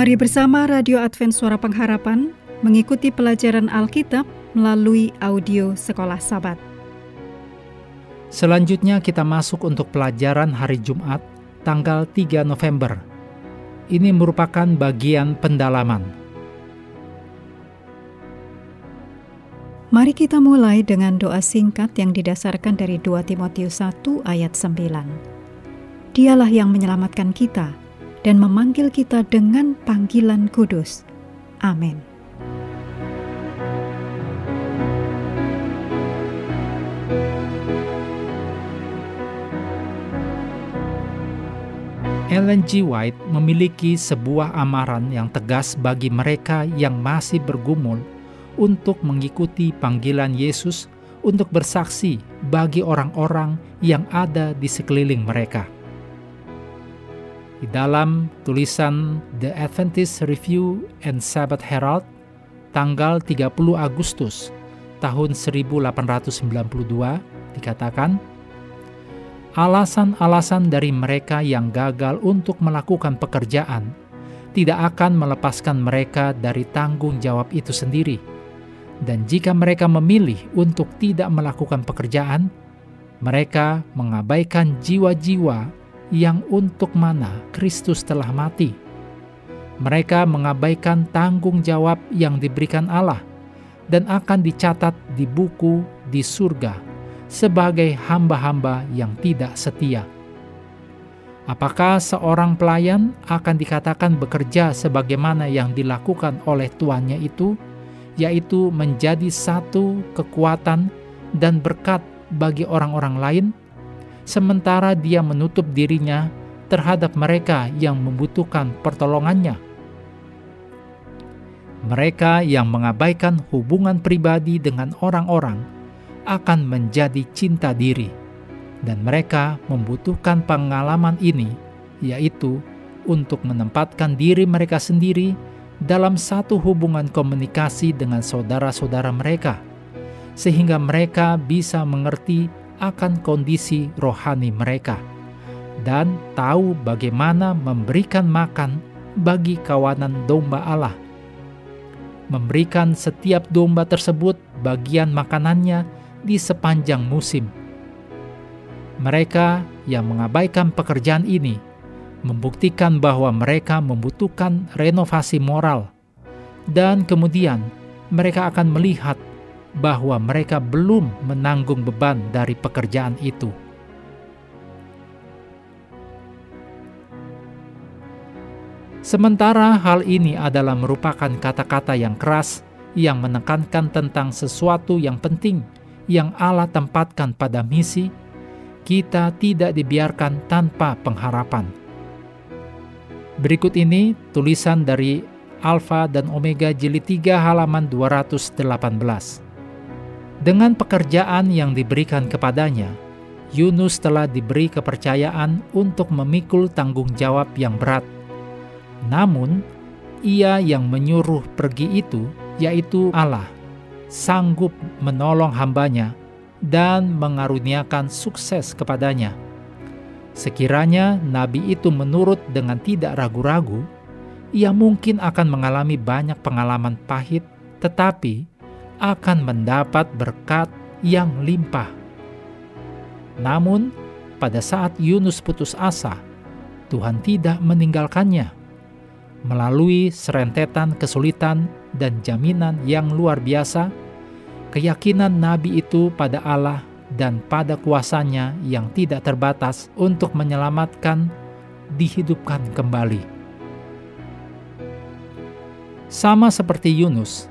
Mari bersama Radio Advent Suara Pengharapan mengikuti pelajaran Alkitab melalui audio Sekolah Sabat. Selanjutnya kita masuk untuk pelajaran hari Jumat tanggal 3 November. Ini merupakan bagian pendalaman. Mari kita mulai dengan doa singkat yang didasarkan dari 2 Timotius 1 ayat 9. Dialah yang menyelamatkan kita dan memanggil kita dengan panggilan kudus. Amin. Ellen G. White memiliki sebuah amaran yang tegas bagi mereka yang masih bergumul untuk mengikuti panggilan Yesus untuk bersaksi bagi orang-orang yang ada di sekeliling mereka. Di dalam tulisan The Adventist Review and Sabbath Herald tanggal 30 Agustus tahun 1892 dikatakan, alasan-alasan dari mereka yang gagal untuk melakukan pekerjaan tidak akan melepaskan mereka dari tanggung jawab itu sendiri. Dan jika mereka memilih untuk tidak melakukan pekerjaan, mereka mengabaikan jiwa-jiwa yang untuk mana Kristus telah mati. Mereka mengabaikan tanggung jawab yang diberikan Allah dan akan dicatat di buku di surga sebagai hamba-hamba yang tidak setia. Apakah seorang pelayan akan dikatakan bekerja sebagaimana yang dilakukan oleh tuannya itu, yaitu menjadi satu kekuatan dan berkat bagi orang-orang lain, sementara dia menutup dirinya terhadap mereka yang membutuhkan pertolongannya? Mereka yang mengabaikan hubungan pribadi dengan orang-orang akan menjadi cinta diri, dan mereka membutuhkan pengalaman ini, yaitu untuk menempatkan diri mereka sendiri dalam satu hubungan komunikasi dengan saudara-saudara mereka, sehingga mereka bisa mengerti akan kondisi rohani mereka dan tahu bagaimana memberikan makan bagi kawanan domba Allah. Memberikan setiap domba tersebut bagian makanannya di sepanjang musim. Mereka yang mengabaikan pekerjaan ini membuktikan bahwa mereka membutuhkan renovasi moral, dan kemudian mereka akan melihat bahwa mereka belum menanggung beban dari pekerjaan itu. Sementara hal ini adalah merupakan kata-kata yang keras yang menekankan tentang sesuatu yang penting yang Allah tempatkan pada misi, kita tidak dibiarkan tanpa pengharapan. Berikut ini tulisan dari Alfa dan Omega jilid 3 halaman 218. Dengan pekerjaan yang diberikan kepadanya, Yunus telah diberi kepercayaan untuk memikul tanggung jawab yang berat. Namun, ia yang menyuruh pergi itu, yaitu Allah, sanggup menolong hambanya dan mengaruniakan sukses kepadanya. Sekiranya nabi itu menurut dengan tidak ragu-ragu, ia mungkin akan mengalami banyak pengalaman pahit, tetapi akan mendapat berkat yang limpah. Namun, pada saat Yunus putus asa, Tuhan tidak meninggalkannya. Melalui serentetan kesulitan dan jaminan yang luar biasa, keyakinan nabi itu pada Allah dan pada kuasanya yang tidak terbatas untuk menyelamatkan dihidupkan kembali. Sama seperti Yunus,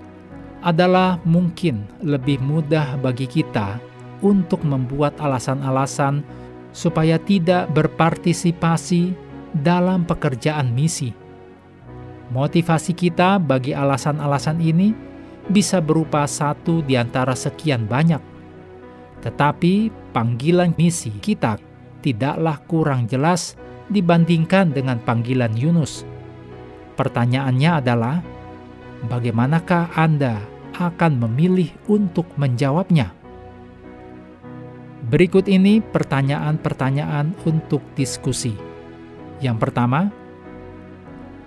adalah mungkin lebih mudah bagi kita untuk membuat alasan-alasan supaya tidak berpartisipasi dalam pekerjaan misi. Motivasi kita bagi alasan-alasan ini bisa berupa satu di antara sekian banyak. Tetapi panggilan misi kita tidaklah kurang jelas dibandingkan dengan panggilan Yunus? Pertanyaannya adalah, bagaimanakah Anda akan memilih untuk menjawabnya? Berikut ini pertanyaan-pertanyaan untuk diskusi. Yang pertama,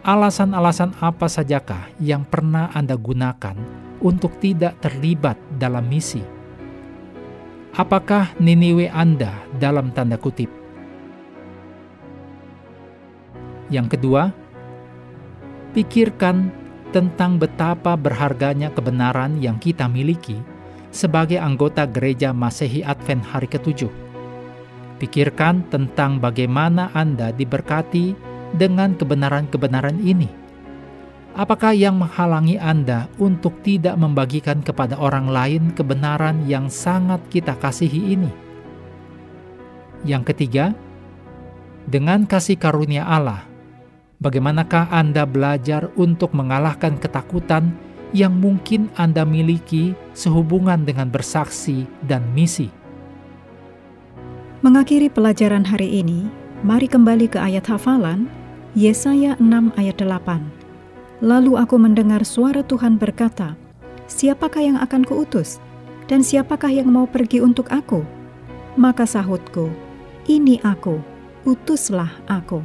alasan-alasan apa sajakah yang pernah Anda gunakan untuk tidak terlibat dalam misi? Apakah Niniwe Anda dalam tanda kutip? Yang kedua, pikirkan tentang betapa berharganya kebenaran yang kita miliki sebagai anggota gereja Masehi Advent hari ketujuh. Pikirkan tentang bagaimana Anda diberkati dengan kebenaran-kebenaran ini. Apakah yang menghalangi Anda untuk tidak membagikan kepada orang lain kebenaran yang sangat kita kasihi ini? Yang ketiga, dengan kasih karunia Allah, bagaimanakah Anda belajar untuk mengalahkan ketakutan yang mungkin Anda miliki sehubungan dengan bersaksi dan misi? Mengakhiri pelajaran hari ini, mari kembali ke ayat hafalan Yesaya 6 ayat 8. Lalu aku mendengar suara Tuhan berkata, Siapakah yang akan kuutus? Dan siapakah yang mau pergi untuk aku? Maka sahutku, Ini aku, utuslah aku.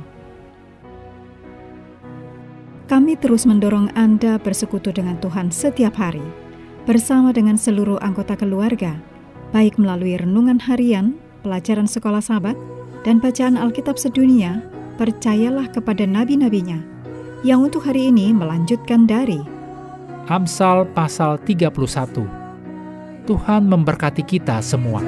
Kami terus mendorong Anda bersekutu dengan Tuhan setiap hari, bersama dengan seluruh anggota keluarga, baik melalui renungan harian, pelajaran sekolah sahabat, dan bacaan Alkitab sedunia, percayalah kepada nabi-nabinya, yang untuk hari ini melanjutkan dari Amsal pasal 31. Tuhan memberkati kita semua.